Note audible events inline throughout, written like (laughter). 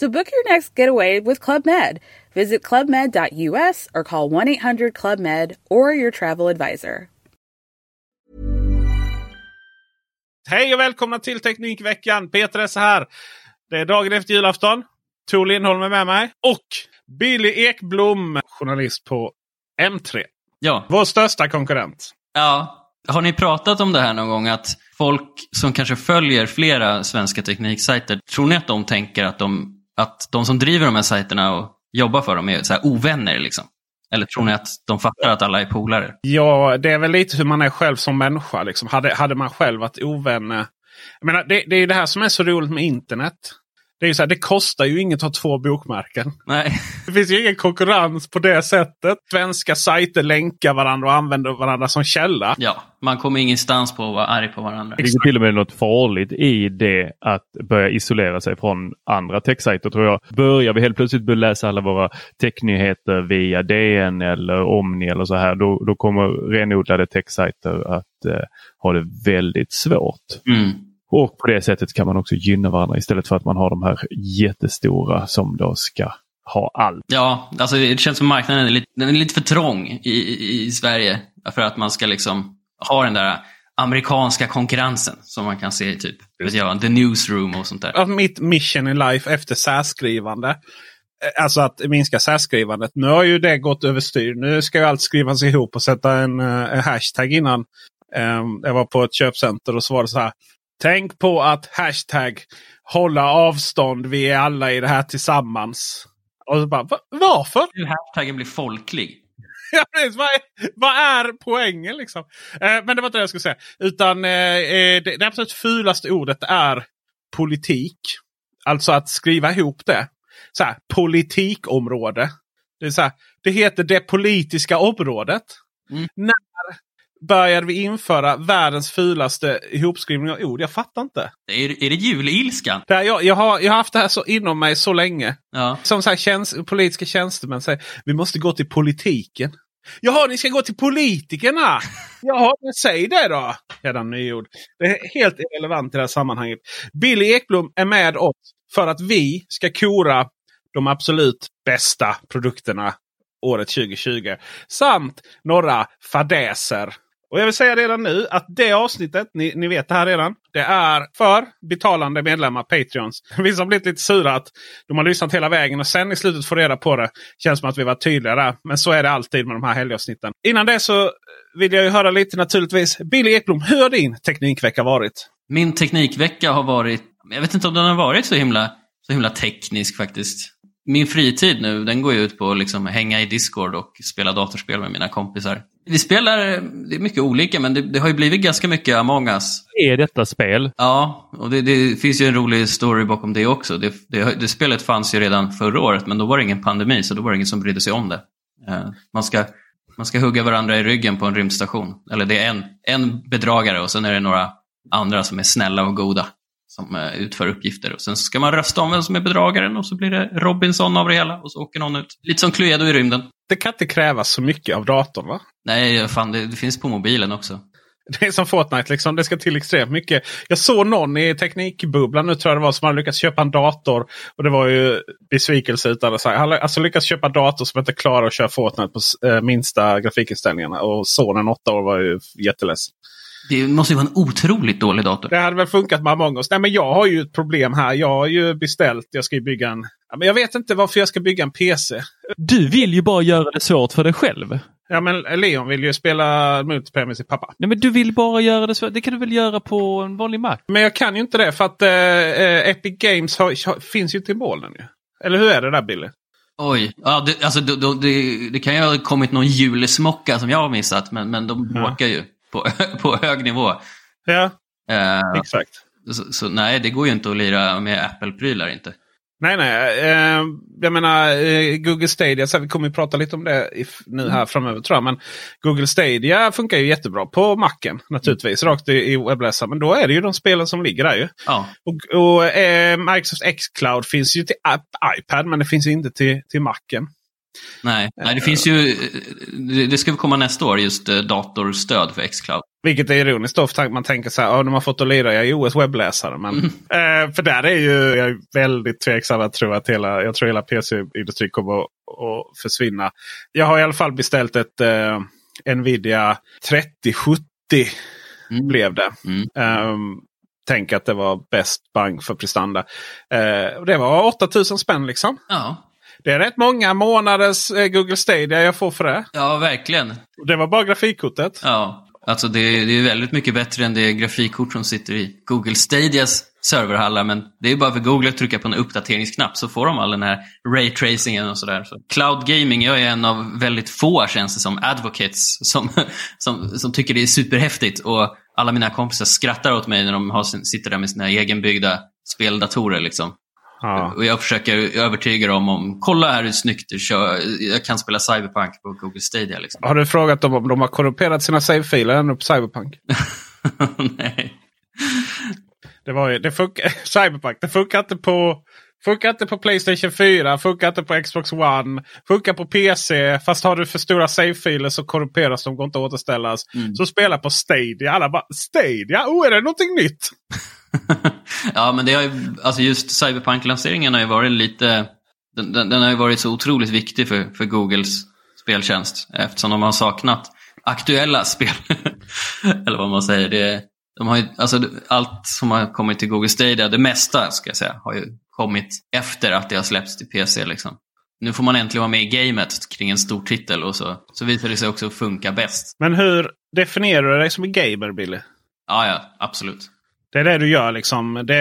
So book your next getaway with Club Med. Visit clubmed.us or call 1 800 Club Med or your travel advisor. Hej och välkomna till Teknikveckan! Peter Esse här. Det är dagen efter julafton. Tor Lindholm är med mig. Och Billy Ekblom, journalist på M3. Ja. Vår största konkurrent. ja. Har ni pratat om det här någon gång? Att folk som kanske följer flera svenska tekniksajter, tror ni att de tänker att de, att de som driver de här sajterna och jobbar för dem är så här ovänner? Liksom? Eller tror ni att de fattar att alla är polare? Ja, det är väl lite hur man är själv som människa. Liksom. Hade, hade man själv varit ovän. Jag menar, det, det är det här som är så roligt med internet. Det, är ju så här, det kostar ju inget att ha två bokmärken. Nej. Det finns ju ingen konkurrens på det sättet. Svenska sajter länkar varandra och använder varandra som källa. Ja, man kommer ingenstans på att vara arg på varandra. Det ligger till och med något farligt i det att börja isolera sig från andra techsajter tror jag. Börjar vi helt plötsligt börja läsa alla våra technyheter via DN eller Omni eller så här, då, då kommer renodlade techsajter att eh, ha det väldigt svårt. Mm. Och på det sättet kan man också gynna varandra istället för att man har de här jättestora som då ska ha allt. Ja, alltså det känns som marknaden är lite, den är lite för trång i, i, i Sverige. För att man ska liksom ha den där amerikanska konkurrensen som man kan se i typ jag, The Newsroom och sånt där. Att mitt mission i life efter särskrivande. eh, Alltså att minska särskrivandet. Nu har ju det gått överstyr. Nu ska ju allt skrivas ihop och sätta en, eh, en hashtag innan. Ehm, jag var på ett köpcenter och så var det så här. Tänk på att hashtag hålla avstånd. Vi är alla i det här tillsammans. Och så bara, "Va- varför? Hashtaggen blir folklig. (laughs) Ja, precis. vad, är, vad är poängen liksom? Eh, men det var inte det jag skulle säga. Utan eh, eh, det, det absolut fulaste ordet är politik. Alltså att skriva ihop det. Så här, politikområde. Det, är så här, det heter det politiska området. Mm. När började vi införa världens fulaste ihopskrivning av ord? Jag fattar inte. Är, är det julilskan? Det här, jag, jag, har, jag har haft det här så inom mig så länge. Ja. Som så här, tjänst, politiska tjänstemän säger vi måste gå till politiken. Jaha, ni ska gå till politikerna! (laughs) Jaha, men säg det då! Redan nyord. Det är helt irrelevant i det här sammanhanget. Billy Ekblom är med oss för att vi ska kora de absolut bästa produkterna året 2020. Samt några fadäser. Och jag vill säga redan nu att det avsnittet, ni, ni vet det här redan, det är för betalande medlemmar, Patreons. (laughs) Vissa har blivit lite sura att de har lyssnat hela vägen och sen i slutet får reda på det. Känns som att vi var tydliga där. Men så är det alltid med de här helgavsnitten. Innan det så vill jag ju höra lite naturligtvis. Billy Ekblom, hur har din teknikvecka varit? Min teknikvecka har varit, jag vet inte om den har varit så himla, så himla teknisk faktiskt. Min fritid nu, den går ju ut på att liksom hänga i Discord och spela datorspel med mina kompisar. Vi spelar, det är mycket olika, men det, det har ju blivit ganska mycket Among us. Är detta spel? Ja, och det, det finns ju en rolig story bakom det också. Det, det, spelet fanns ju redan förra året, men då var det ingen pandemi, så då var det ingen som brydde sig om det. Eh, Man ska, man ska hugga varandra i ryggen på en rymdstation. Eller det är en, en bedragare och sen är det några andra som är snälla och goda som eh, utför uppgifter. Och sen ska man rösta om vem som är bedragaren och så blir det Robinson av det hela och så åker någon ut. Lite som Cluedo i rymden. Det kan inte krävas så mycket av datorn va? Nej, fan, det, det finns på mobilen också. Det är som Fortnite, liksom. det ska till extremt mycket. Jag såg någon i teknikbubblan nu tror jag det var som hade lyckats köpa en dator. Och det var ju besvikelse utan att säga. Han hade alltså lyckats köpa en dator som inte klarar att köra Fortnite på eh, minsta grafikinställningarna. Och sonen åtta år var ju jätteledsen. Det måste ju vara en otroligt dålig dator. Det hade väl funkat med Among us. Nej men jag har ju ett problem här. Jag har ju beställt, jag ska ju bygga en Ja, men jag vet inte varför jag ska bygga en PC. Du vill ju bara göra det svårt för dig själv. Ja, men Leon vill ju spela multiplayer med sin pappa. Nej, men du vill bara göra det svårt. Det kan du väl göra på en vanlig Mac? Men jag kan ju inte det för att eh, eh, Epic Games har, finns ju inte i molnen. Ju. Eller hur är det där Billy? Oj, ja, det, alltså, då, det, det kan ju ha kommit någon julsmocka som jag har missat, men, men de Ja. ju på, (laughs) på hög nivå. Ja, Eh, exakt. så, så nej, det går ju inte att lira med Apple-prylar inte. Nej, nej. Eh, jag menar eh, Google Stadia. Så vi kommer ju prata lite om det i, nu här framöver tror jag. Men Google Stadia funkar ju jättebra på Macen naturligtvis. Rakt i, i webbläsaren. Men då är det ju de spelen som ligger där ju. Ja, Och, och eh, Microsoft Xcloud finns ju till iPad men det finns ju inte till, till Macen. Nej, nej det finns ju, det, ska komma nästa år, just eh, datorstöd för Xcloud. Vilket är ironiskt då för man tänker så här. Ja, de har fått att lira i iOS webbläsare. Men, eh, för där är ju jag är väldigt tveksam att tro att hela, jag tror hela PC-industrin kommer att, att försvinna. Jag har i alla fall beställt ett eh, Nvidia 3070 Mm. blev det. Mm. Ehm, tänk att det var bäst bang för prestanda. Eh, det var 8000 spänn liksom. Ja, Det är rätt många månaders eh, Google Stadia jag får för det. ja verkligen. Det var bara grafikkortet. Ja, alltså det, det är väldigt mycket bättre än det grafikkort som sitter i Google Stadias serverhallar. Men det är bara för Google att trycka på en uppdateringsknapp så får de all den här raytracingen och sådär. Så cloud gaming, jag är en av väldigt få känns det som advocates som, (laughs) som, som tycker det är superhäftigt. Och alla mina kompisar skrattar åt mig när de har, sin- sitter där med sina egenbyggda speldatorer. Liksom. Ja. Och jag försöker övertyga dem om, kolla här hur snyggt du kör. Jag kan spela Cyberpunk på Google Stadia. Liksom. Har du frågat dem om de har korrumperat sina save-filer ännu på Cyberpunk? (laughs) Nej. Det var ju, det funkar, (laughs) Cyberpunk, det funkar inte på Funkar inte på Playstation 4, funkar inte på Xbox One, funkar på PC. Fast har du för stora save-filer så korrumperas de, går inte att återställas. Mm. Så spela på Stadia. Alla bara Stadia? Oh, är det någonting nytt? (laughs) ja, men det har ju, alltså just Cyberpunk-lanseringen har ju varit lite... Den, den, den har ju varit så otroligt viktig för, för Googles speltjänst. Eftersom de har saknat aktuella spel. (laughs) Eller vad man säger. Det, de har ju, alltså, allt som har kommit till Google Stadia, det mesta ska jag säga, har ju kommit efter att det har släppts till PC. Liksom. Nu får man äntligen vara med i gamet kring en stor titel och så, så visar det sig också funka bäst. Men hur definierar du dig som en gamer, Billy? Ja, ja, absolut. Det är det du gör liksom. Det,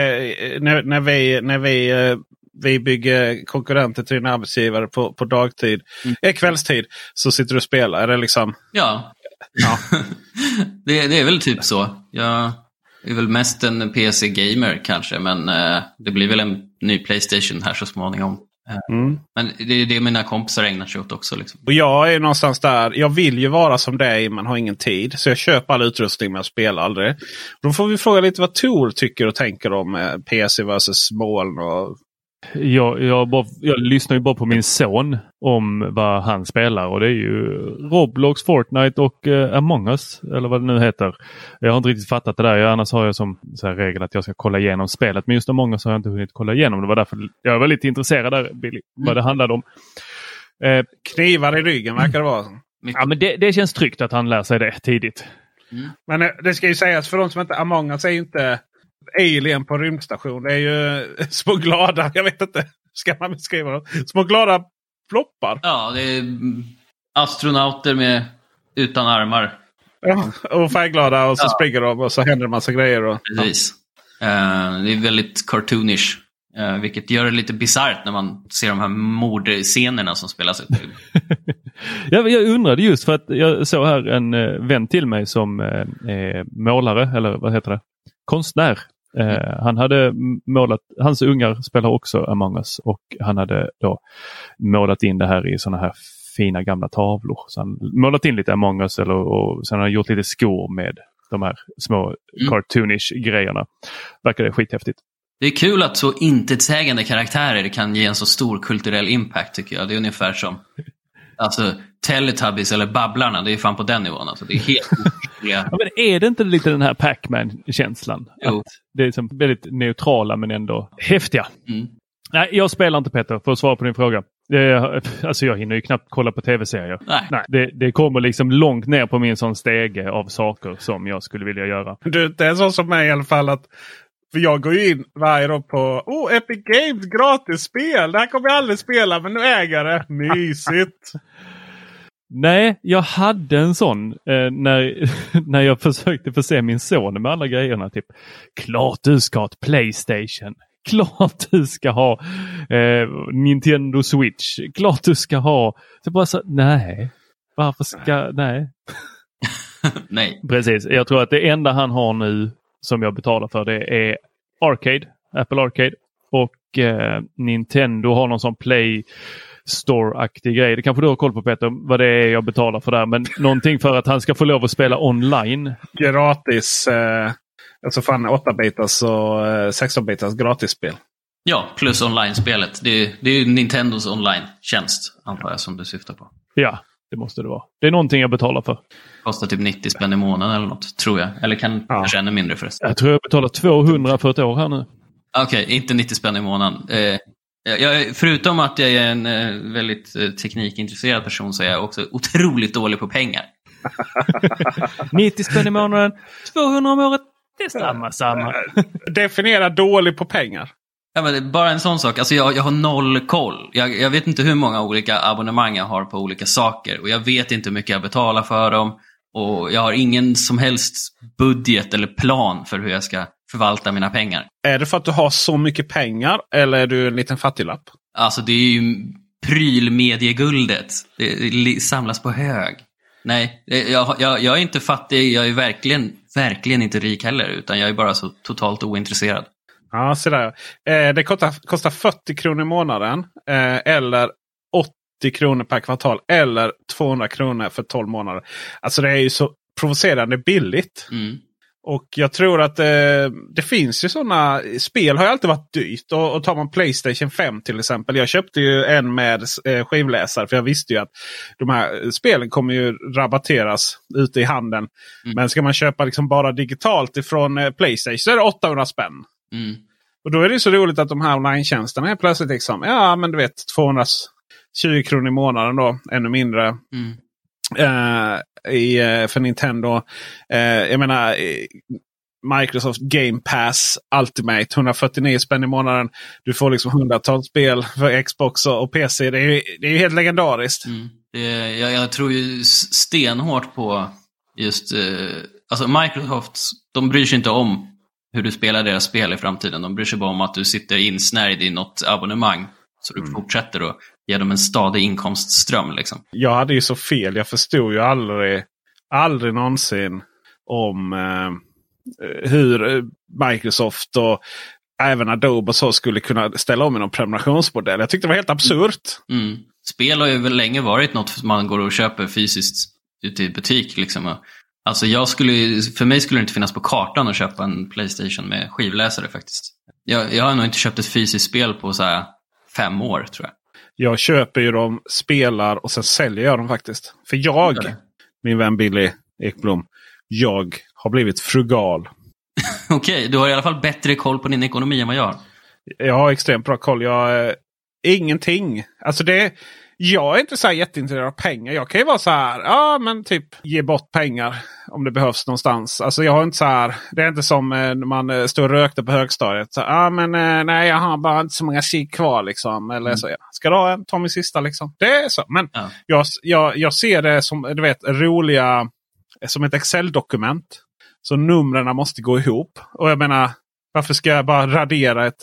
när, när vi, när vi, eh, vi bygger konkurrenter till din arbetsgivare på, på dagtid, Mm. eh, kvällstid, så sitter du och spelar. Är det liksom... Ja, Ja. (laughs) det, det är väl typ så. Jag är väl mest en PC-gamer kanske, men eh, det blir väl en ny Playstation här så småningom. Mm. Men det är det mina kompisar ägnar sig åt också. Liksom. Och jag är någonstans där. Jag vill ju vara som dig men har ingen tid. Så jag köper all utrustning men jag spelar aldrig. Då får vi fråga lite vad Tor tycker och tänker om eh, PC versus moln. Och... Jag, jag, bara, jag lyssnar ju bara på min son om vad han spelar och det är ju Roblox, Fortnite och eh, Among us. Eller vad det nu heter. Jag har inte riktigt fattat det där. Jag, annars har jag som regel att jag ska kolla igenom spelet. Men just Among us har jag inte hunnit kolla igenom. Det var därför jag var lite intresserad där, Billy, vad det handlade om. Eh, Knivar i ryggen verkar det vara. Ja, men det, det känns tryggt att han lär sig det tidigt. Men eh, det ska ju sägas för de som inte Among us är ju inte Alien på rymdstation. Det är ju (laughs) små glada, jag vet inte. Ska man beskriva dem? Små glada ploppar. Ja, det är astronauter med, utan armar. Ja, och färgglada och så Ja. springer de och så händer det massa grejer. Och, Precis. Eh, det är väldigt cartoonish. eh, vilket gör det lite bisarrt när man ser de här mordscenerna som spelas upp. (laughs) Jag, jag undrade just för att jag såg här en eh, vän till mig som är målare, eller vad heter det? Konstnär. Eh, han hade målat, hans ungar spelar också Among us och han hade då målat in det här i sådana här fina gamla tavlor. Så han målat in lite Among us eller, och sen har han gjort lite skor med de här små Mm. cartoonish grejerna. Verkar skithäftigt. Det är kul att så intetsägande karaktärer kan ge en så stor kulturell impact tycker jag. Det är ungefär som alltså, Teletubbies eller Babblarna. Det är fan på den nivån. Alltså, det är helt. (laughs) Ja, men är det inte lite den här Pac-Man-känslan? Det är som väldigt neutrala men ändå häftiga. Mm. Nej, jag spelar inte Peter, för att svara på din fråga. Det, alltså jag hinner ju knappt kolla på tv-serier. Nej. Nej, det, det kommer liksom långt ner på min sån stege av saker som jag skulle vilja göra. Du, det är så som mig i alla fall att För jag går ju in varje dag på oh, Epic Games gratisspel. Det här kommer jag aldrig spela men nu äger jag det. (laughs) Mysigt. Nej, jag hade en sån eh, när, (laughs) när jag försökte förse min son med alla grejerna. Typ, klart du ska ha ett Playstation. (laughs) Klart du ska ha eh, Nintendo Switch. Klart du ska ha. Så bara så, nej. Varför ska, nej. Nej. Precis, jag tror att det enda han har nu som jag betalar för det är Arcade, Apple Arcade. Och eh, Nintendo har någon sån Play Store-aktig grej. Det kanske du har koll på Peter, vad det är jag betalar för där. Men (laughs) någonting för att han ska få lov att spela online. Gratis. Eh, alltså fan 8-bitars och eh, 16-bitars gratisspel. Ja, plus online-spelet. Det, är- det är ju Nintendos online-tjänst, antar jag, som du syftar på. Ja, det måste det vara. Det är någonting jag betalar för. Kostar typ 90 spänn i månaden eller något, tror jag. Eller kan, Ja. kanske ännu mindre förresten. Jag tror jag betalar 200 för ett år här nu. Okej, inte 90 spänn i månaden. Eh, jag, förutom att jag är en eh, väldigt eh, teknikintresserad person så är jag också otroligt dålig på pengar. (laughs) 90 spänn i månaden, 200 om året. Det är samma, samma. Definiera dålig på pengar. Ja, men bara en sån sak. Alltså jag, jag har noll koll. Jag, jag vet inte hur många olika abonnemang jag har på olika saker. Och jag vet inte hur mycket jag betalar för dem. Och jag har ingen som helst budget eller plan för hur jag ska förvalta mina pengar. Är det för att du har så mycket pengar eller är du en liten fattiglapp? Alltså det är ju prylmedieguldet. Det, samlas på hög. Nej, jag, jag, jag är inte fattig. Jag är verkligen, verkligen inte rik heller. Utan jag är bara så totalt ointresserad. Ja, så där. Eh, det kostar, kostar 40 kronor i månaden. Eh, eller 80 kronor per kvartal. Eller 200 kronor för 12 månader. Alltså det är ju så provocerande billigt. Mm. Och jag tror att eh, det finns ju sådana. Spel har ju alltid varit dyrt. Och, och tar man Playstation 5 till exempel. Jag köpte ju en med eh, skivläsare. För jag visste ju att de här spelen kommer ju rabatteras ute i handeln. Mm. Men ska man köpa liksom bara digitalt ifrån eh, Playstation så är det 800 spänn. Mm. Och då är det så roligt att de här online-tjänsterna är plötsligt liksom, ja men du vet 220 kronor i månaden då, ännu mindre. Mm. eh, i, eh, för Nintendo. Eh, jag menar eh, Microsoft Game Pass Ultimate 149 spänn i månaden. Du får liksom hundratals spel för Xbox och PC. Det är ju det är ju helt legendariskt. Mm. Det, jag, jag tror ju stenhårt på just... Eh, alltså Microsoft, de bryr sig inte om hur du spelar deras spel i framtiden. De bryr sig bara om att du sitter insnärjd i något abonnemang. Så du fortsätter att ge dem en stadig inkomstström. Liksom. Jag hade ju så fel. Jag förstod ju aldrig, aldrig någonsin om eh, hur eh, Microsoft och även Adobe och så skulle kunna ställa om i någon prenumerationsmodell. Jag tyckte det var helt absurt. Mm. Spel har ju väl länge varit något man går och köper fysiskt ute i butik. Liksom. Alltså jag skulle, för mig skulle det inte finnas på kartan att köpa en Playstation med skivläsare faktiskt. Jag, jag har nog inte köpt ett fysiskt spel på så här fem år tror jag. Jag köper ju dem, spelar och sen säljer jag dem faktiskt. För jag, det? min vän Billy Ekblom, jag har blivit frugal. (laughs) Okej, du har i alla fall bättre koll på din ekonomi än vad jag har. Jag har extremt bra koll. Jag, eh, ingenting. Alltså det, jag är inte så här jätteintresserad av pengar. Jag kan ju vara så här, ja men typ ge bort pengar om det behövs någonstans. Alltså jag har inte så här, det är inte som eh, när man eh, står och rökte på högstadiet. Så, ja men eh, nej jag har bara inte så många cigg kvar liksom. Eller så, ja. Ska du ha en? Ta min sista liksom. Det är så. Men Ja. jag, jag, jag ser det som du vet, roliga, som ett Excel-dokument. Så numren måste gå ihop. Och jag menar, varför ska jag bara radera ett...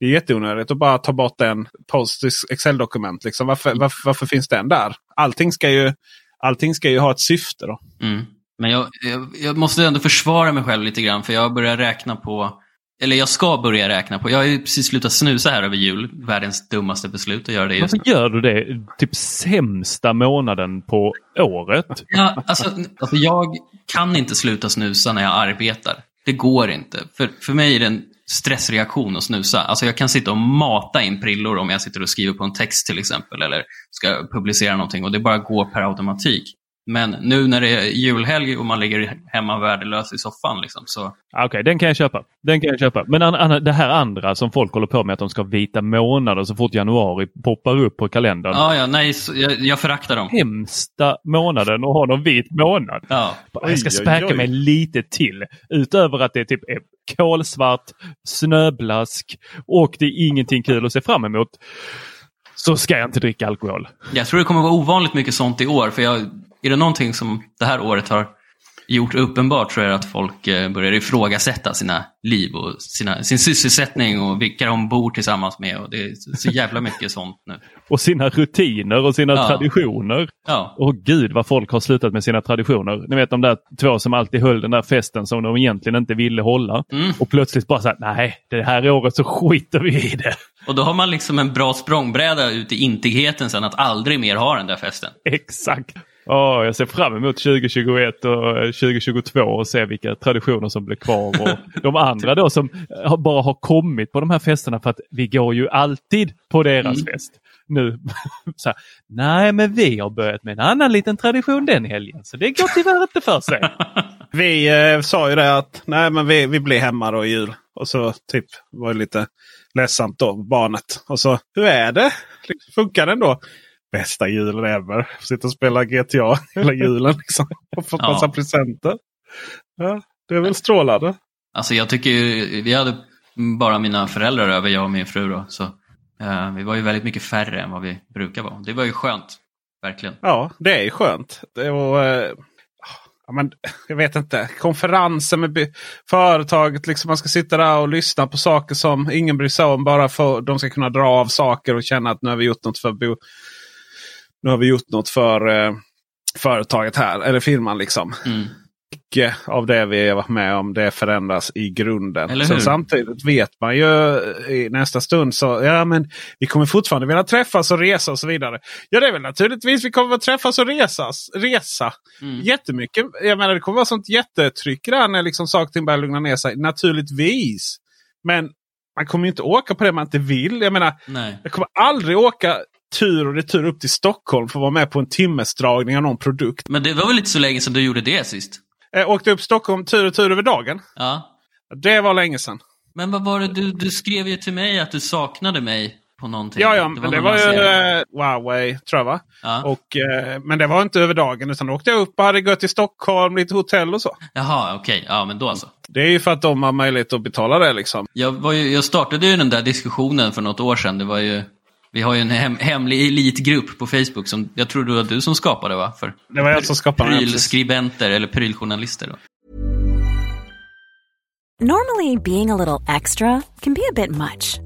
Det är jätteonödigt att bara ta bort en post Excel-dokument. Liksom. Varför, varför, varför finns den där? Allting ska ju, allting ska ju ha ett syfte. då. Mm. Men jag, jag, jag måste ändå försvara mig själv lite grann för jag börjar räkna på, eller jag ska börja räkna på, jag har ju precis slutat snusa här över jul. Världens dummaste beslut att göra det just nu. Varför gör du det? Typ sämsta månaden på året. Ja, alltså, alltså jag kan inte sluta snusa när jag arbetar. Det går inte. För, för mig är det en stressreaktion att snusa. Alltså jag kan sitta och mata in prillor om jag sitter och skriver på en text till exempel eller ska publicera någonting och det bara går per automatik. Men nu när det är julhelg och man ligger hemma värdelös i soffan liksom, så... Okej, okay, den kan jag köpa. Den kan jag köpa. Men an, an, det här andra som folk håller på med att de ska vita månader så fort januari poppar upp på kalendern. Ja, ja, nej, så, jag, jag föraktar dem. Hemsta månaden att ha någon vit månad. Ja. Jag ska späka mig lite till. Utöver att det typ är kolsvart, snöblask och det är ingenting kul att se fram emot så ska jag inte dricka alkohol. Jag tror det kommer vara ovanligt mycket sånt i år. För jag, är det någonting som det här året har gjort uppenbart så är det att folk eh, börjar ifrågasätta sina liv och sina, sin sysselsättning och vilka de bor tillsammans med. Och det är så jävla mycket sånt nu. Och sina rutiner och sina ja. traditioner. Ja. Och gud vad folk har slutat med sina traditioner. Ni vet de där två som alltid höll den där festen som de egentligen inte ville hålla. Mm. Och plötsligt bara så här, nej det här året så skiter vi i det. Och då har man liksom en bra språngbräda ut i intigheten sen att aldrig mer ha den där festen. Exakt. Oh, jag ser fram emot 2021 och 2022 och se vilka traditioner som blir kvar. Och (laughs) de andra då som bara har kommit på de här festerna för att vi går ju alltid på deras mm. fest. Nu, (laughs) så här, nej men vi har börjat med en annan liten tradition den helgen så det går tyvärr inte för sig. (laughs) vi eh, sa ju det att nej men vi, vi blir hemma då i jul. Och så typ var det lite ledsamt då, barnet. Och så, hur är det? Funkar den då? Bästa julen ever. Sitta och spela GTA hela julen (laughs) liksom. Och få massa ja. presenter. Ja, det är väl strålande. Alltså jag tycker ju, vi hade bara mina föräldrar över, jag och min fru då. Så uh, vi var ju väldigt mycket färre än vad vi brukar vara. Det var ju skönt. Verkligen. Ja, det är ju skönt. Det var, uh, ja, men, jag vet inte. Konferenser med företaget. Liksom man ska sitta där och lyssna på saker som ingen bryr sig om. Bara för att de ska kunna dra av saker och känna att nu har vi gjort något för bo nu har vi gjort något för eh, företaget här, eller firman liksom. Mm. Mycket av det vi har varit med om det förändras i grunden. Så samtidigt vet man ju i nästa stund så ja men vi kommer fortfarande vilja träffas och resa och så vidare. Ja det är väl naturligtvis vi kommer att träffas och resas, resa mm. jättemycket. Jag menar det kommer vara sånt jättetryck där när liksom saker börjar lugna ner sig. Naturligtvis. Men man kommer ju inte åka på det man inte vill. Jag menar, Nej. jag kommer aldrig åka tur och retur upp till Stockholm för att vara med på en timmesdragning av någon produkt. Men det var väl inte så länge sedan du gjorde det sist? Jag åkte upp Stockholm tur och tur över dagen. Ja. Det var länge sedan. Men vad var det du, du skrev ju till mig att du saknade mig på någonting. Ja, ja, det men det var ju uh, Huawei tror jag va? Ja. Och, uh, men det var inte över dagen utan då åkte jag upp och hade gått till Stockholm, lite hotell och så. Jaha, okej. Okay. Ja, men då alltså. Det är ju för att de har möjlighet att betala det liksom. Jag, var ju, jag startade ju den där diskussionen för något år sedan. Det var ju vi har ju en hem, hemlig elitgrupp på Facebook som jag tror det var du som skapade va? För det var jag som skapade Prylskribenter eller pryljournalister. Då. Normally being a little extra can be a bit much.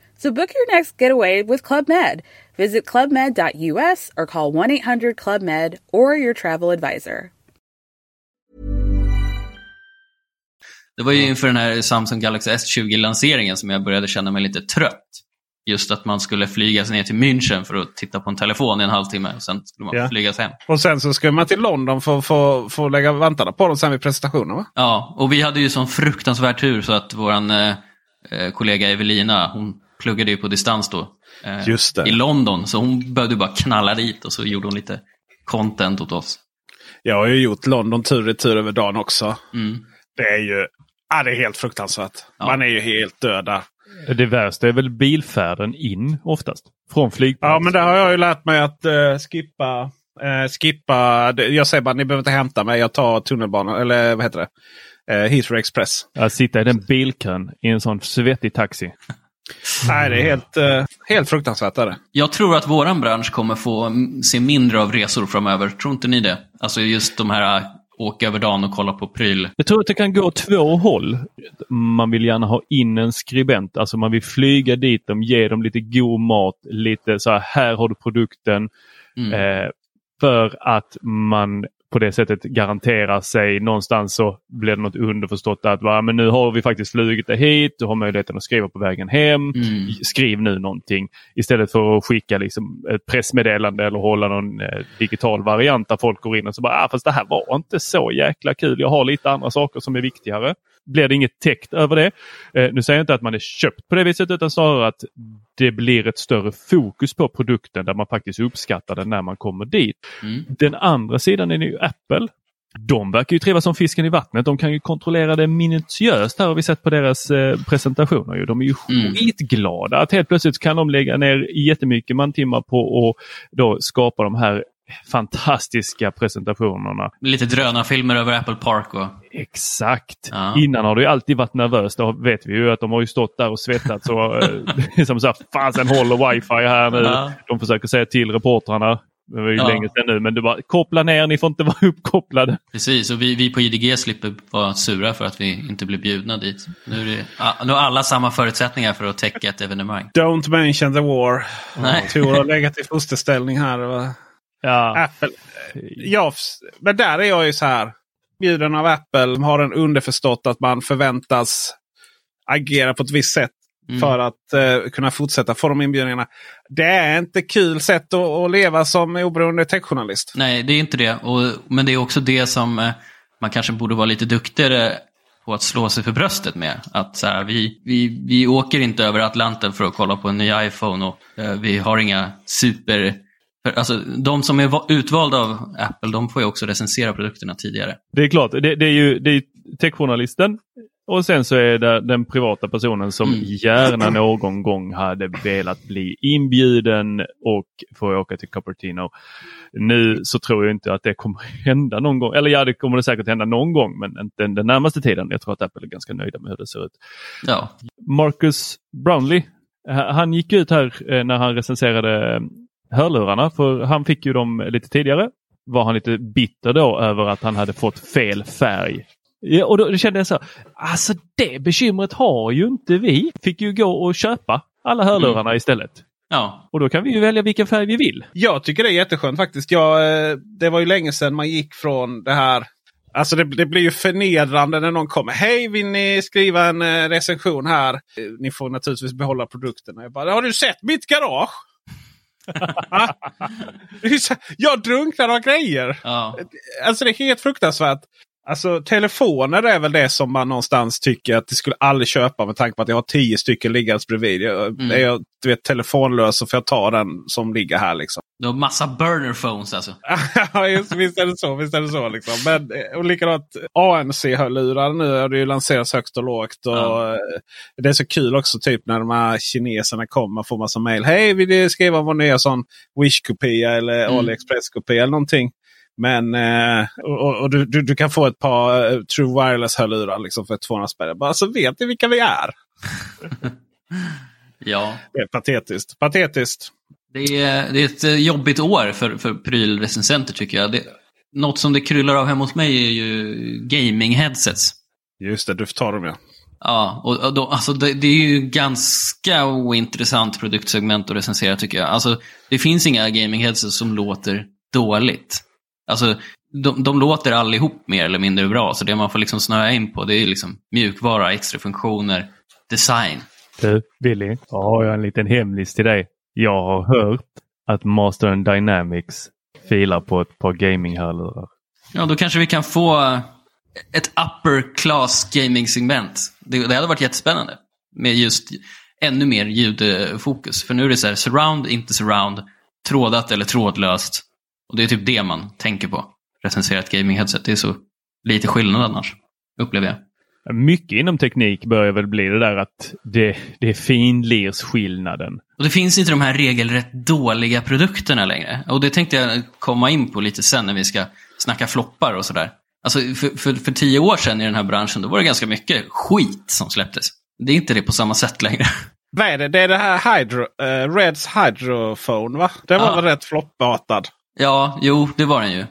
So book your next getaway with Club Med. Visit clubmed.us or call 1 800 Club Med or your travel advisor. Det var ju inför den här Samsung Galaxy S20-lanseringen som jag började känna mig lite trött. just att man skulle flyga sig ner till München för att titta på en telefon i en halvtimme. Och sen skulle man Ja. flygas hem. Och sen så ska man till London för att lägga vantarna på dem sen vid presentationen va? Ja, och vi hade ju sån fruktansvärd tur så att våran eh, eh, kollega Evelina, hon pluggade ju på distans då. eh, Just det. I London, så hon behövde bara knalla dit och så gjorde hon lite content åt oss. Jag har ju gjort London tur i tur över dagen också. Mm. Det är ju ja, det är helt fruktansvärt. Ja. Man är ju helt död där. Det värsta är väl bilfärden in oftast. Från flygplatsen. Ja, men där har jag ju lärt mig att eh, skippa. eh, skippa. det- Jag säger bara ni behöver inte hämta mig. Jag tar tunnelbanan. Eller vad heter det? Uh, Heathrow Express. Att sitta i den bilkön i en sån svettig taxi. Nej, det är helt, eh, helt fruktansvärt. Är det. Jag tror att våran bransch kommer få se mindre av resor framöver. Tror inte ni det? Alltså just de här äh, åka över dagen och kolla på pryl. Jag tror att det kan gå två håll. Man vill gärna ha in en skribent. Alltså man vill flyga dit dem, ge dem lite god mat. Lite så här, här har du produkten. Mm. Eh, för att man på det sättet garanterar sig någonstans så blir det något underförstått att va, men nu har vi faktiskt flugit det hit. Du har möjligheten att skriva på vägen hem. Mm. Skriv nu någonting. Istället för att skicka liksom ett pressmeddelande eller hålla någon eh, digital variant där folk går in och så bara ah, fast det här var inte så jäkla kul. Jag har lite andra saker som är viktigare. Blir det inget täckt över det. Eh, nu säger jag inte att man är köpt på det viset utan snarare att det blir ett större fokus på produkten där man faktiskt uppskattar den när man kommer dit. Mm. Den andra sidan är ju Apple. De verkar ju trivas som fisken i vattnet. De kan ju kontrollera det minutiöst. Här har vi sett på deras eh, presentationer. Ju. De är ju Mm. skitglada att helt plötsligt kan de lägga ner jättemycket mantimmar på att då skapa de här fantastiska presentationerna. Lite drönarfilmer över Apple Park och... Exakt. Ja. Innan har det ju alltid varit nervöst. Då vet vi ju att de har ju stått där och svettats och eh, (laughs) liksom så här, fasen håller wifi här nu. Ja. De försöker säga till reportrarna. Det var ju Ja. länge sedan nu men du bara koppla ner, ni får inte vara (laughs) uppkopplade. Precis, och vi, vi på IDG slipper vara sura för att vi inte blir bjudna dit. Nu, är det, nu har alla samma förutsättningar för att täcka ett evenemang. Don't mention the war. Nej. Tor har legat i fosterställning här. va? Ja. Apple. Ja, men där är jag ju så här. Bjuden av Apple har en underförstått att man förväntas agera på ett visst sätt. Mm. För att eh, kunna fortsätta få de inbjudningarna. Det är inte kul sätt att, att leva som oberoende techjournalist. Nej, det är inte det. Och, men det är också det som eh, man kanske borde vara lite duktigare på att slå sig för bröstet med. Att så här, vi, vi, vi åker inte över Atlanten för att kolla på en ny iPhone och eh, vi har inga super... För, alltså, de som är va- utvalda av Apple, de får ju också recensera produkterna tidigare. Det är klart, det, det är ju det är techjournalisten och sen så är det den privata personen som Mm. gärna någon gång hade velat bli inbjuden och få åka till Cupertino. Nu så tror jag inte att det kommer (laughs) hända någon gång. Eller ja, det kommer det säkert hända någon gång men inte den närmaste tiden. Jag tror att Apple är ganska nöjda med hur det ser ut. Ja, Marcus Brownlee, han gick ut här eh, när han recenserade hörlurarna för han fick ju dem lite tidigare. Var han lite bitter då över att han hade fått fel färg. Ja, och då, kände jag så, alltså det bekymret har ju inte vi. Fick ju gå och köpa alla hörlurarna istället. ja. Och då kan vi ju välja vilken färg vi vill. Jag tycker det är jätteskönt faktiskt. Jag, eh, det var ju länge sedan man gick från det här. Alltså det, det blir ju förnedrande när någon kommer. Hej, vill ni skriva en eh, recension här? Eh, Ni får naturligtvis behålla produkterna. Jag bara, har du sett mitt garage? Va? Det är så- jag drunknar av grejer. ja. Alltså det är helt fruktansvärt. Alltså telefoner är väl det som man någonstans tycker att det skulle aldrig köpa med tanke på att jag har tio stycken liggandes bredvid. Jag, Mm. Är jag du vet, telefonlös så får jag ta den som ligger här. liksom. Du har massa burner phones alltså. (laughs) Ja, just, visst är det så. Visst är det så liksom. Men, eh, och likadant ANC-hörlurar nu har det ju lanserats högst och lågt. Och, Ja. eh, Det är så kul också typ när de här kineserna kommer får massa mail. Hej, vill ni skriva vår nya sån Wish-kopia eller Mm. AliExpress-kopia eller någonting. Men eh, och, och, du, du, du kan få ett par eh, True Wireless-hörlurar liksom för 200 spänn. Bara så vet ni vilka vi är. (laughs) Ja. Det är patetiskt. Patetiskt. Det är, det är ett eh, jobbigt år för, för prylrecensenter tycker jag. Det, något som det kryllar av hemma hos mig är ju gaming-headsets. Just det, du får ta dem ja. Ja, och, då, alltså det, det är ju ganska ointressant produktsegment att recensera tycker jag. Alltså, det finns inga gaming-headsets som låter dåligt. Alltså, de, de låter allihop mer eller mindre bra, så det man får liksom snöa in på det är liksom mjukvara, extra funktioner, design. Du, Billy, så har jag en liten hemlis till dig. Jag har hört att Master and Dynamics filar på ett par gaming-hörlurar. Ja, då kanske vi kan få ett upper class gaming-segment. Det, det hade varit jättespännande. Med just ännu mer ljudfokus. För nu är det så här, surround, inte surround, trådat eller trådlöst. Och det är typ det man tänker på. Recenserat gaming-headset. Det är så lite skillnad annars, upplever jag. Mycket inom teknik börjar väl bli det där att det, det är finlirsskillnaden. Och det finns inte de här regelrätt dåliga produkterna längre. Och det tänkte jag komma in på lite sen när vi ska snacka floppar och sådär. Alltså för, för, för tio år sedan i den här branschen, då var det ganska mycket skit som släpptes. Det är inte det på samma sätt längre. Vad är det? Det är det här Hydro, uh, Reds Hydrophone va? Den var Ja. väl rätt floppartad? Ja, jo, det var den ju.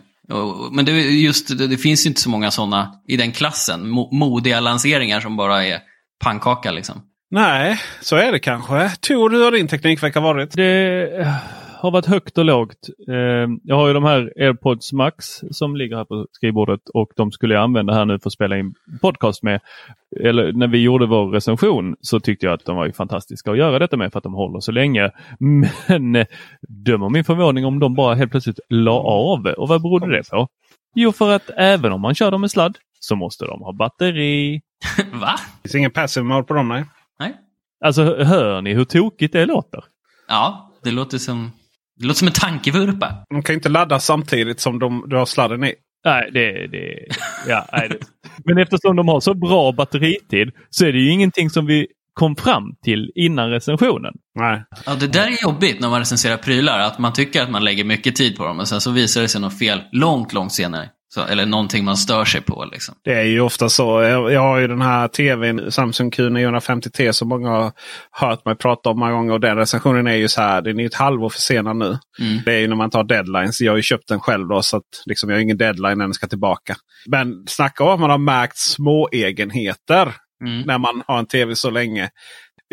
Men det, just, det, det finns ju inte så många sådana i den klassen. Mo, modiga lanseringar som bara är pannkaka liksom. Nej, så är det kanske. Tor, hur har din teknikvecka varit? Det har varit högt och lågt. Eh, Jag har ju de här AirPods Max som ligger här på skrivbordet och de skulle jag använda här nu för att spela in podcast med. Eller när vi gjorde vår recension så tyckte jag att de var ju fantastiska att göra detta med för att de håller så länge. Men döm om min förvåning om de bara helt plötsligt la av. Och vad berodde det på? Jo, för att även om man kör dem med sladd så måste de ha batteri. (laughs) Va? Det finns ingen passive mode på dem nej. Nej? Alltså hör ni hur tokigt det låter? Ja, det låter som, det låter som en tankevurpa. De kan inte ladda samtidigt som de, du har sladden i. Nej, det, det, ja, nej, det. Men eftersom de har så bra batteritid så är det ju ingenting som vi kom fram till innan recensionen. Nej. Ja, det där är jobbigt när man recenserar prylar. Att man tycker att man lägger mycket tid på dem och sen så visar det sig något fel långt, långt senare. Så, eller någonting man stör sig på. Liksom. Det är ju ofta så. Jag, jag har ju den här tvn Samsung Q950T som många har hört mig prata om många gånger. Och den recensionen är ju så här. Den är ett halvår försenad nu. Mm. Det är ju när man tar deadlines. Jag har ju köpt den själv då så att liksom, jag har ingen deadline när den ska tillbaka. Men snacka om att man har märkt små egenheter Mm. när man har en tv så länge.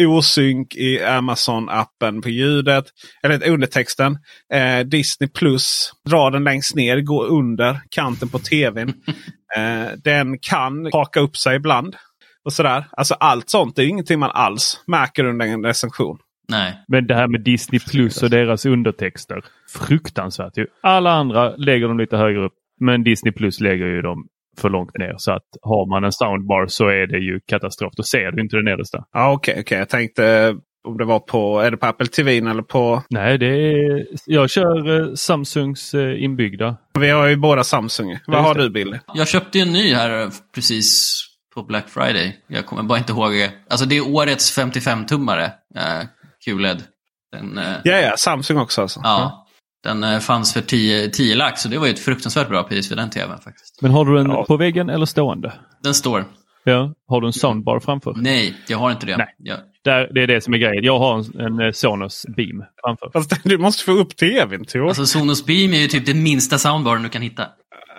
Osynk i Amazon-appen på ljudet. Eller undertexten. Eh, Disney Plus. Dra den längst ner. Gå under kanten på tvn. (laughs) eh, den kan haka upp sig ibland. Och sådär. Alltså allt sånt det är ingenting man alls märker under en recension. Nej. Men det här med Disney Plus och deras undertexter. Fruktansvärt ju. Alla andra lägger dem lite högre upp. Men Disney Plus lägger ju dem för långt ner. Så att har man en soundbar så är det ju katastrof. Då ser du inte det nedersta. Ja okej, okej. Jag tänkte eh, om det var på, är det på Apple TV eller på... Nej, det är, jag kör eh, Samsungs eh, inbyggda. Vi har ju båda Samsung. Vad har det. du Billy? Jag köpte en ny här precis på Black Friday. Jag kommer bara inte ihåg. Alltså det är årets 55-tummare. Eh, QLED. Den, eh, Ja, ja, Samsung också alltså. ja, den eh, fanns för 10, 10 lax. Så det var ju ett fruktansvärt bra pris för den tvn faktiskt. Men har du den Ja. på väggen eller stående? Den står. Ja. Har du en soundbar framför? Nej, jag har inte det. Nej. Jag, Där, det är det som är grejen. Jag har en, en eh, Sonos Beam framför. Fast du måste få upp tvn Tor. alltså Sonos Beam är ju typ den minsta soundbaren du kan hitta.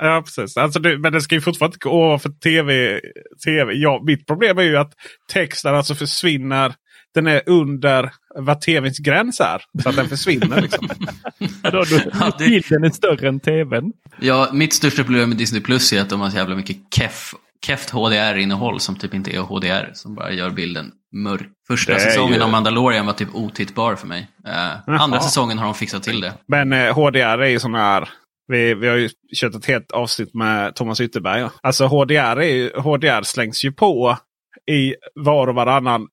Ja, precis. Alltså, du, men det ska ju fortfarande inte gå ovanför tv. TV. Ja, mitt problem är ju att texten alltså försvinner. Den är under vad tvns gräns är. Så att den försvinner. Liksom. (laughs) Ja, då, då, Ja, det- Bilden är större än tvn. Ja, mitt största problem med Disney Plus är att de har så jävla mycket keff, keft HDR-innehåll som typ inte är HDR. Som bara gör bilden mörk. Första säsongen ju- av Mandalorian var typ otittbar för mig. Eh, andra säsongen har de fixat till det. Men eh, HDR är ju sån här. Vi, vi har ju kört ett helt avsnitt med Thomas Ytterberg. ja. Alltså HDR, är ju, HDR slängs ju på i var och varannan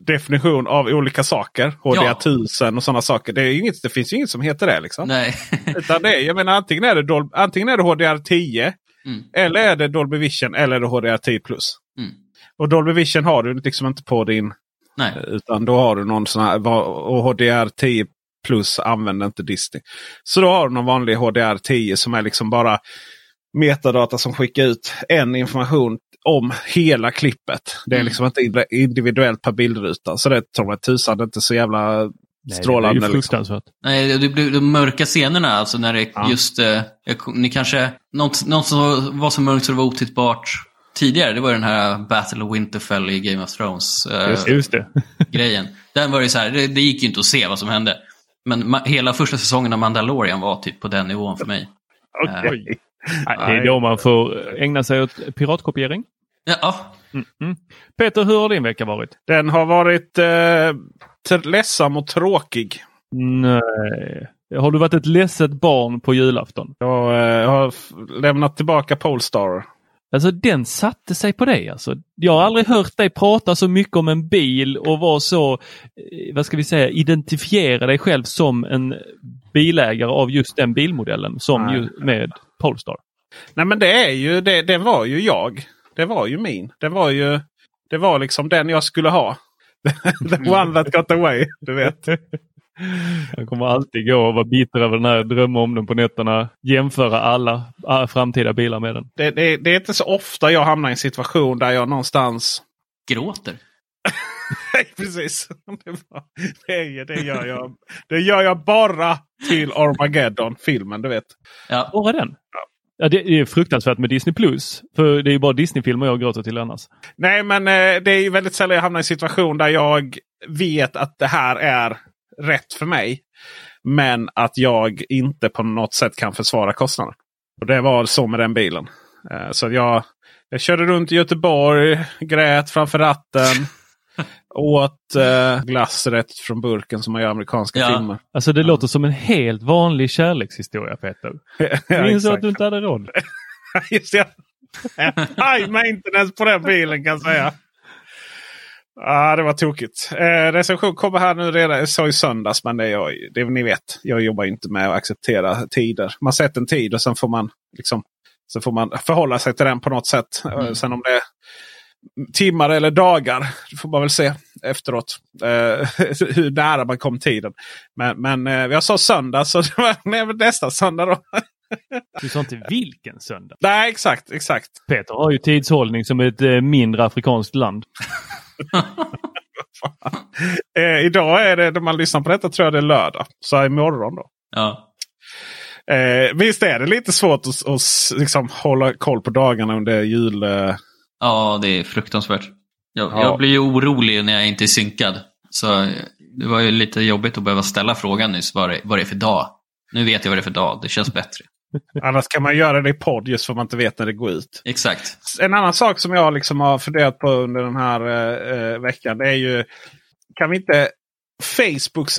definition av olika saker. HDR Ja. 1000 och sådana saker. Det, är inget, det finns ju inget som heter det. Liksom. Nej. (laughs) Utan det är, jag menar, antingen är det, Dol- antingen är det HDR 10. Mm. Eller är det Dolby Vision eller är det HDR 10 plus. Mm. Och Dolby Vision har du liksom inte på din. Nej. Utan då har du någon sån här. Och HDR 10 plus använder inte Disney. Så då har du någon vanlig HDR 10 som är liksom bara metadata som skickar ut en information om hela klippet. Det är Mm. liksom inte individuellt per bildruta. Så det tror jag tusan inte så jävla strålande. det är ju liksom. fruktansvärt. Nej, det blir de mörka scenerna, alltså när det Ja. just... Eh, ni kanske... Något, något som var så mörkt så det var otittbart tidigare, det var den här Battle of Winterfell i Game of Thrones. eh, Just, just det. (laughs) grejen. Den var ju så här, det, det gick ju inte att se vad som hände. Men ma- hela första säsongen av Mandalorian var typ på den nivån för mig. Okej. Nej, det är då man får ägna sig åt piratkopiering. Ja, ja, Mm. Peter, hur har din vecka varit? Den har varit eh, ledsam och tråkig. Nej. Har du varit ett ledset barn på julafton? Jag eh, har lämnat tillbaka Polestar. Alltså den satte sig på dig alltså. Jag har aldrig hört dig prata så mycket om en bil och vara så, eh, vad ska vi säga, identifiera dig själv som en bilägare av just den bilmodellen som Nej. ju med Polestar. Nej men det är ju, det, det var ju jag. Det var ju min. Det var ju, det var liksom den jag skulle ha. (laughs) The one that got away. Du vet. Jag kommer alltid gå och vara bitter över den här, drömma om den på nätterna, jämföra alla ah, framtida bilar med den. Det, det, det är inte så ofta jag hamnar i en situation där jag någonstans... Gråter. (laughs) (laughs) Nej precis. (laughs) Det, var, det, det, gör jag, det gör jag bara till Armageddon filmen. Du vet. Ja, Bara den? Ja, det är fruktansvärt med Disney Plus. För det är ju bara Disney-filmer jag gråter till annars. Nej men eh, det är ju väldigt sällan jag hamnar i en situation där jag vet att det här är rätt för mig. Men att jag inte på något sätt kan försvara kostnaden. Och Det var så med den bilen. Eh, Så jag, jag körde runt i Göteborg, grät framför ratten. Åt eh, glass rätt från burken som man gör i amerikanska Ja. filmer. Alltså det låter som en helt vanlig kärlekshistoria Peter. ja, Jag insåg att exakt. du inte hade råd. Just det. (laughs) High maintenance på den bilen kan jag säga. Ja, det var tokigt. Eh, recension kommer här nu redan. Jag sa i söndags, men det är jag, det, ni vet, jag jobbar inte med att acceptera tider. Man sätter en tid och sen får man liksom så får man förhålla sig till den på något sätt. Eh, Mm. Sen om det timmar eller dagar, det får man väl se efteråt. Eh, (laughs) hur nära man kom tiden. Men, men eh, jag sa söndag, så (laughs) det var nästa söndag då. (laughs) Du sa inte vilken söndag. Nej, exakt, exakt. Peter har ju tidshållning som ett eh, mindre afrikanskt land. Eh, idag är det, när man lyssnar på detta tror jag det är lördag. Så imorgon då. ja. Eh, visst är det lite svårt att, att liksom, hålla koll på dagarna under jul... Ja, det är fruktansvärt. Jag, Ja. jag blir ju orolig när jag inte är synkad. Så det var ju lite jobbigt att behöva ställa frågan nyss vad det, vad det är för dag. Nu vet jag vad det är för dag. Det känns bättre. (laughs) annars kan man göra det i podd just för att man inte vet när det går ut. Exakt. En annan sak som jag liksom har funderat på under den här eh, eh, veckan. Det är ju, kan vi inte Facebooks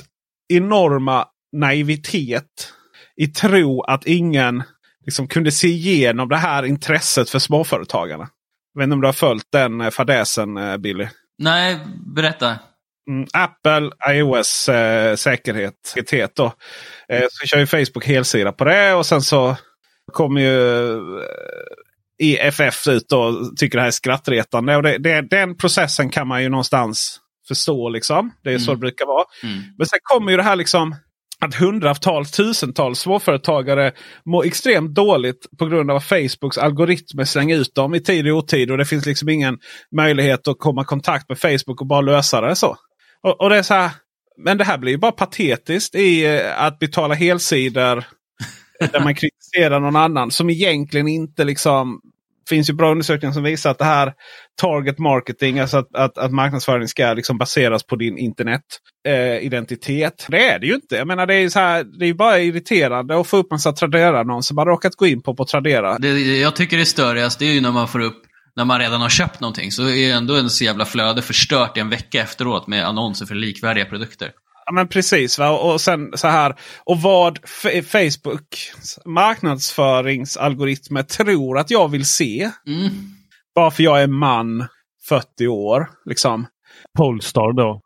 enorma naivitet i tro att ingen liksom kunde se igenom det här intresset för småföretagarna. Vet inte om du har följt den eh, fadäsen eh, Billy? Nej, berätta. Mm, Apple, iOS eh, säkerhet. Då. Eh, så kör ju Facebook helsida på det och sen så kommer ju eh, EFF ut och tycker det här är skrattretande. Och det, det, den processen kan man ju någonstans förstå. liksom. Det är så Mm. det brukar vara. Mm. Men sen kommer ju det här liksom att hundratals, tusentals småföretagare mår extremt dåligt på grund av att Facebooks algoritmer slänger ut dem i tid och otid. Och det finns liksom ingen möjlighet att komma i kontakt med Facebook och bara lösa det så. Och, och det är så här, men det här blir ju bara patetiskt i eh, att betala helsidor där man kritiserar någon annan som egentligen inte liksom finns ju bra undersökningar som visar att det här target marketing, alltså att, att, att marknadsföring ska liksom baseras på din internetidentitet. Eh, det är det ju inte. Jag menar det är, så här, det är bara irriterande att få upp en massa Tradera-annonser som man råkat gå in på på Tradera. Det, jag tycker det är störigast, det är ju när man får upp, när man redan har köpt någonting, så är ändå en så jävla flöde förstört i en vecka efteråt med annonser för likvärdiga produkter. Ja men precis. Va? Och sen så här. Och vad F- Facebook marknadsföringsalgoritmer tror att jag vill se. Mm. Bara för jag är man 40 år. Liksom. Polestar då.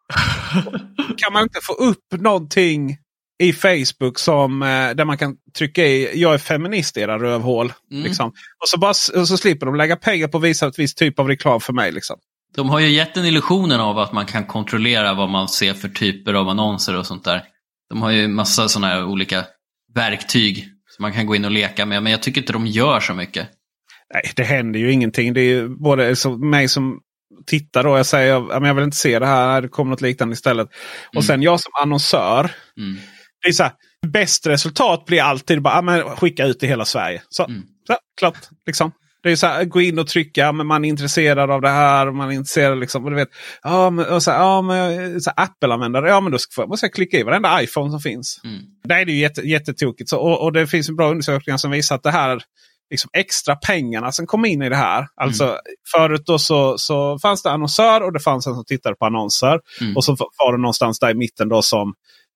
(laughs) Kan man inte få upp någonting i Facebook som eh, där man kan trycka i jag är feminist era rövhål. Mm. Liksom. Och, så bara, och så slipper de lägga pengar på att visa ett visst typ av reklam för mig. Liksom. De har ju gett den illusionen av att man kan kontrollera vad man ser för typer av annonser och sånt där. De har ju massa sådana här olika verktyg som man kan gå in och leka med, men jag tycker inte de gör så mycket. Nej, det händer ju ingenting. Det är ju både så, mig som tittar då. Jag säger ja, men jag vill inte se det här. Det kommer något liknande istället. Och Mm. sen jag som annonsör. Mm. Det är så här, bäst resultat blir alltid bara men skicka ut i hela Sverige. Så, Mm. så klart. Liksom. Det är så här, gå in och trycka. Men man är intresserad av det här. Och man är intresserad liksom. Och du vet, ja, men, och så här, ja, men, så här, Apple-användare. Ja men då ska, måste jag klicka i varenda iPhone som finns. Mm. Där är det ju jätte, jättetokigt. Så, och, och det finns en bra undersökningar som visar att det här liksom extra pengarna som kom in i det här. Alltså Förut då så, så fanns det annonsör och det fanns en som tittade på annonser. Mm. Och så var det någonstans där i mitten då som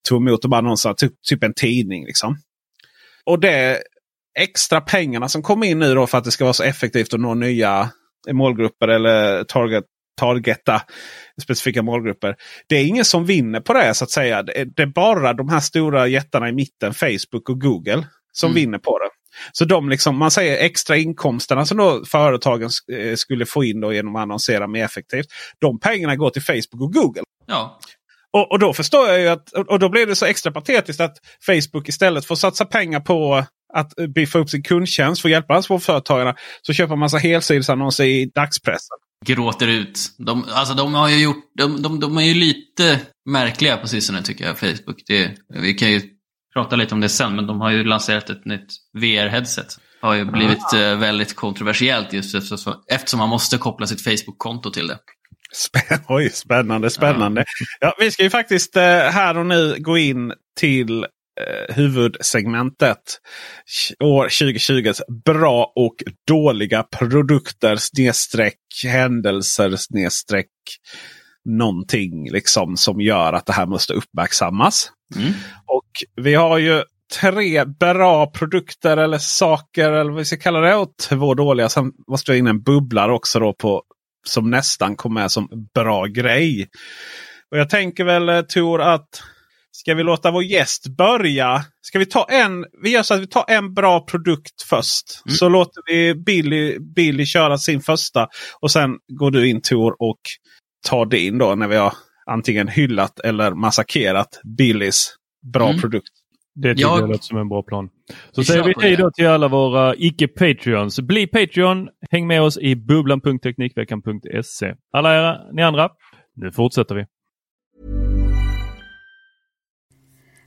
tog emot de annonserna, typ, typ en tidning. liksom. Och det extra pengarna som kom in nu då för att det ska vara så effektivt att nå nya målgrupper eller target, targeta specifika målgrupper. Det är ingen som vinner på det så att säga. Det är, bara de här stora jättarna i mitten, Facebook och Google, som Mm. vinner på det. Så de liksom, man säger extra inkomsterna som då företagen eh, skulle få in då genom att annonsera mer effektivt. De pengarna går till Facebook och Google. Ja, Och, och då förstår jag ju att, och och då blir det så extra patetiskt att Facebook istället för att satsa pengar på att eh, biffa upp sin kundtjänst för att hjälpa småföretagarna. Så köper man massa helsidesannonser i dagspressen. gråter ut. De, alltså de har ju gjort, de, de, de är ju lite märkliga på sistone tycker jag, Facebook. Det, vi kan ju prata lite om det sen, men de har ju lanserat ett nytt VR-headset. Har ju blivit eh, väldigt kontroversiellt just eftersom, eftersom man måste koppla sitt Facebook-konto till det. Spä- Oj, spännande, spännande. Ja, vi ska ju faktiskt eh, här och nu gå in till eh, huvudsegmentet. År 2020 bra och dåliga produkter snedstreck händelser snedstreck någonting liksom som gör att det här måste uppmärksammas. Mm. Och vi har ju tre bra produkter eller saker eller vad vi ska kalla det. Och två dåliga. Sen måste jag in en bubblare också då på som nästan kom med som bra grej. Och jag tänker väl eh, Tor att ska vi låta vår gäst börja? Ska vi ta en? Vi gör så att vi tar en bra produkt först. Mm. Så låter vi Billy, Billy köra sin första. Och sen går du in Tor och tar din då när vi har antingen hyllat eller massakrerat Billys bra Mm. produkt. Det tycker Jag- jag låter som en bra plan. Så Vi säger vi hej då till alla våra icke-Patreons. Bli Patreon. Häng med oss i bubblan.teknikveckan.se. Alla era, ni andra, nu fortsätter vi.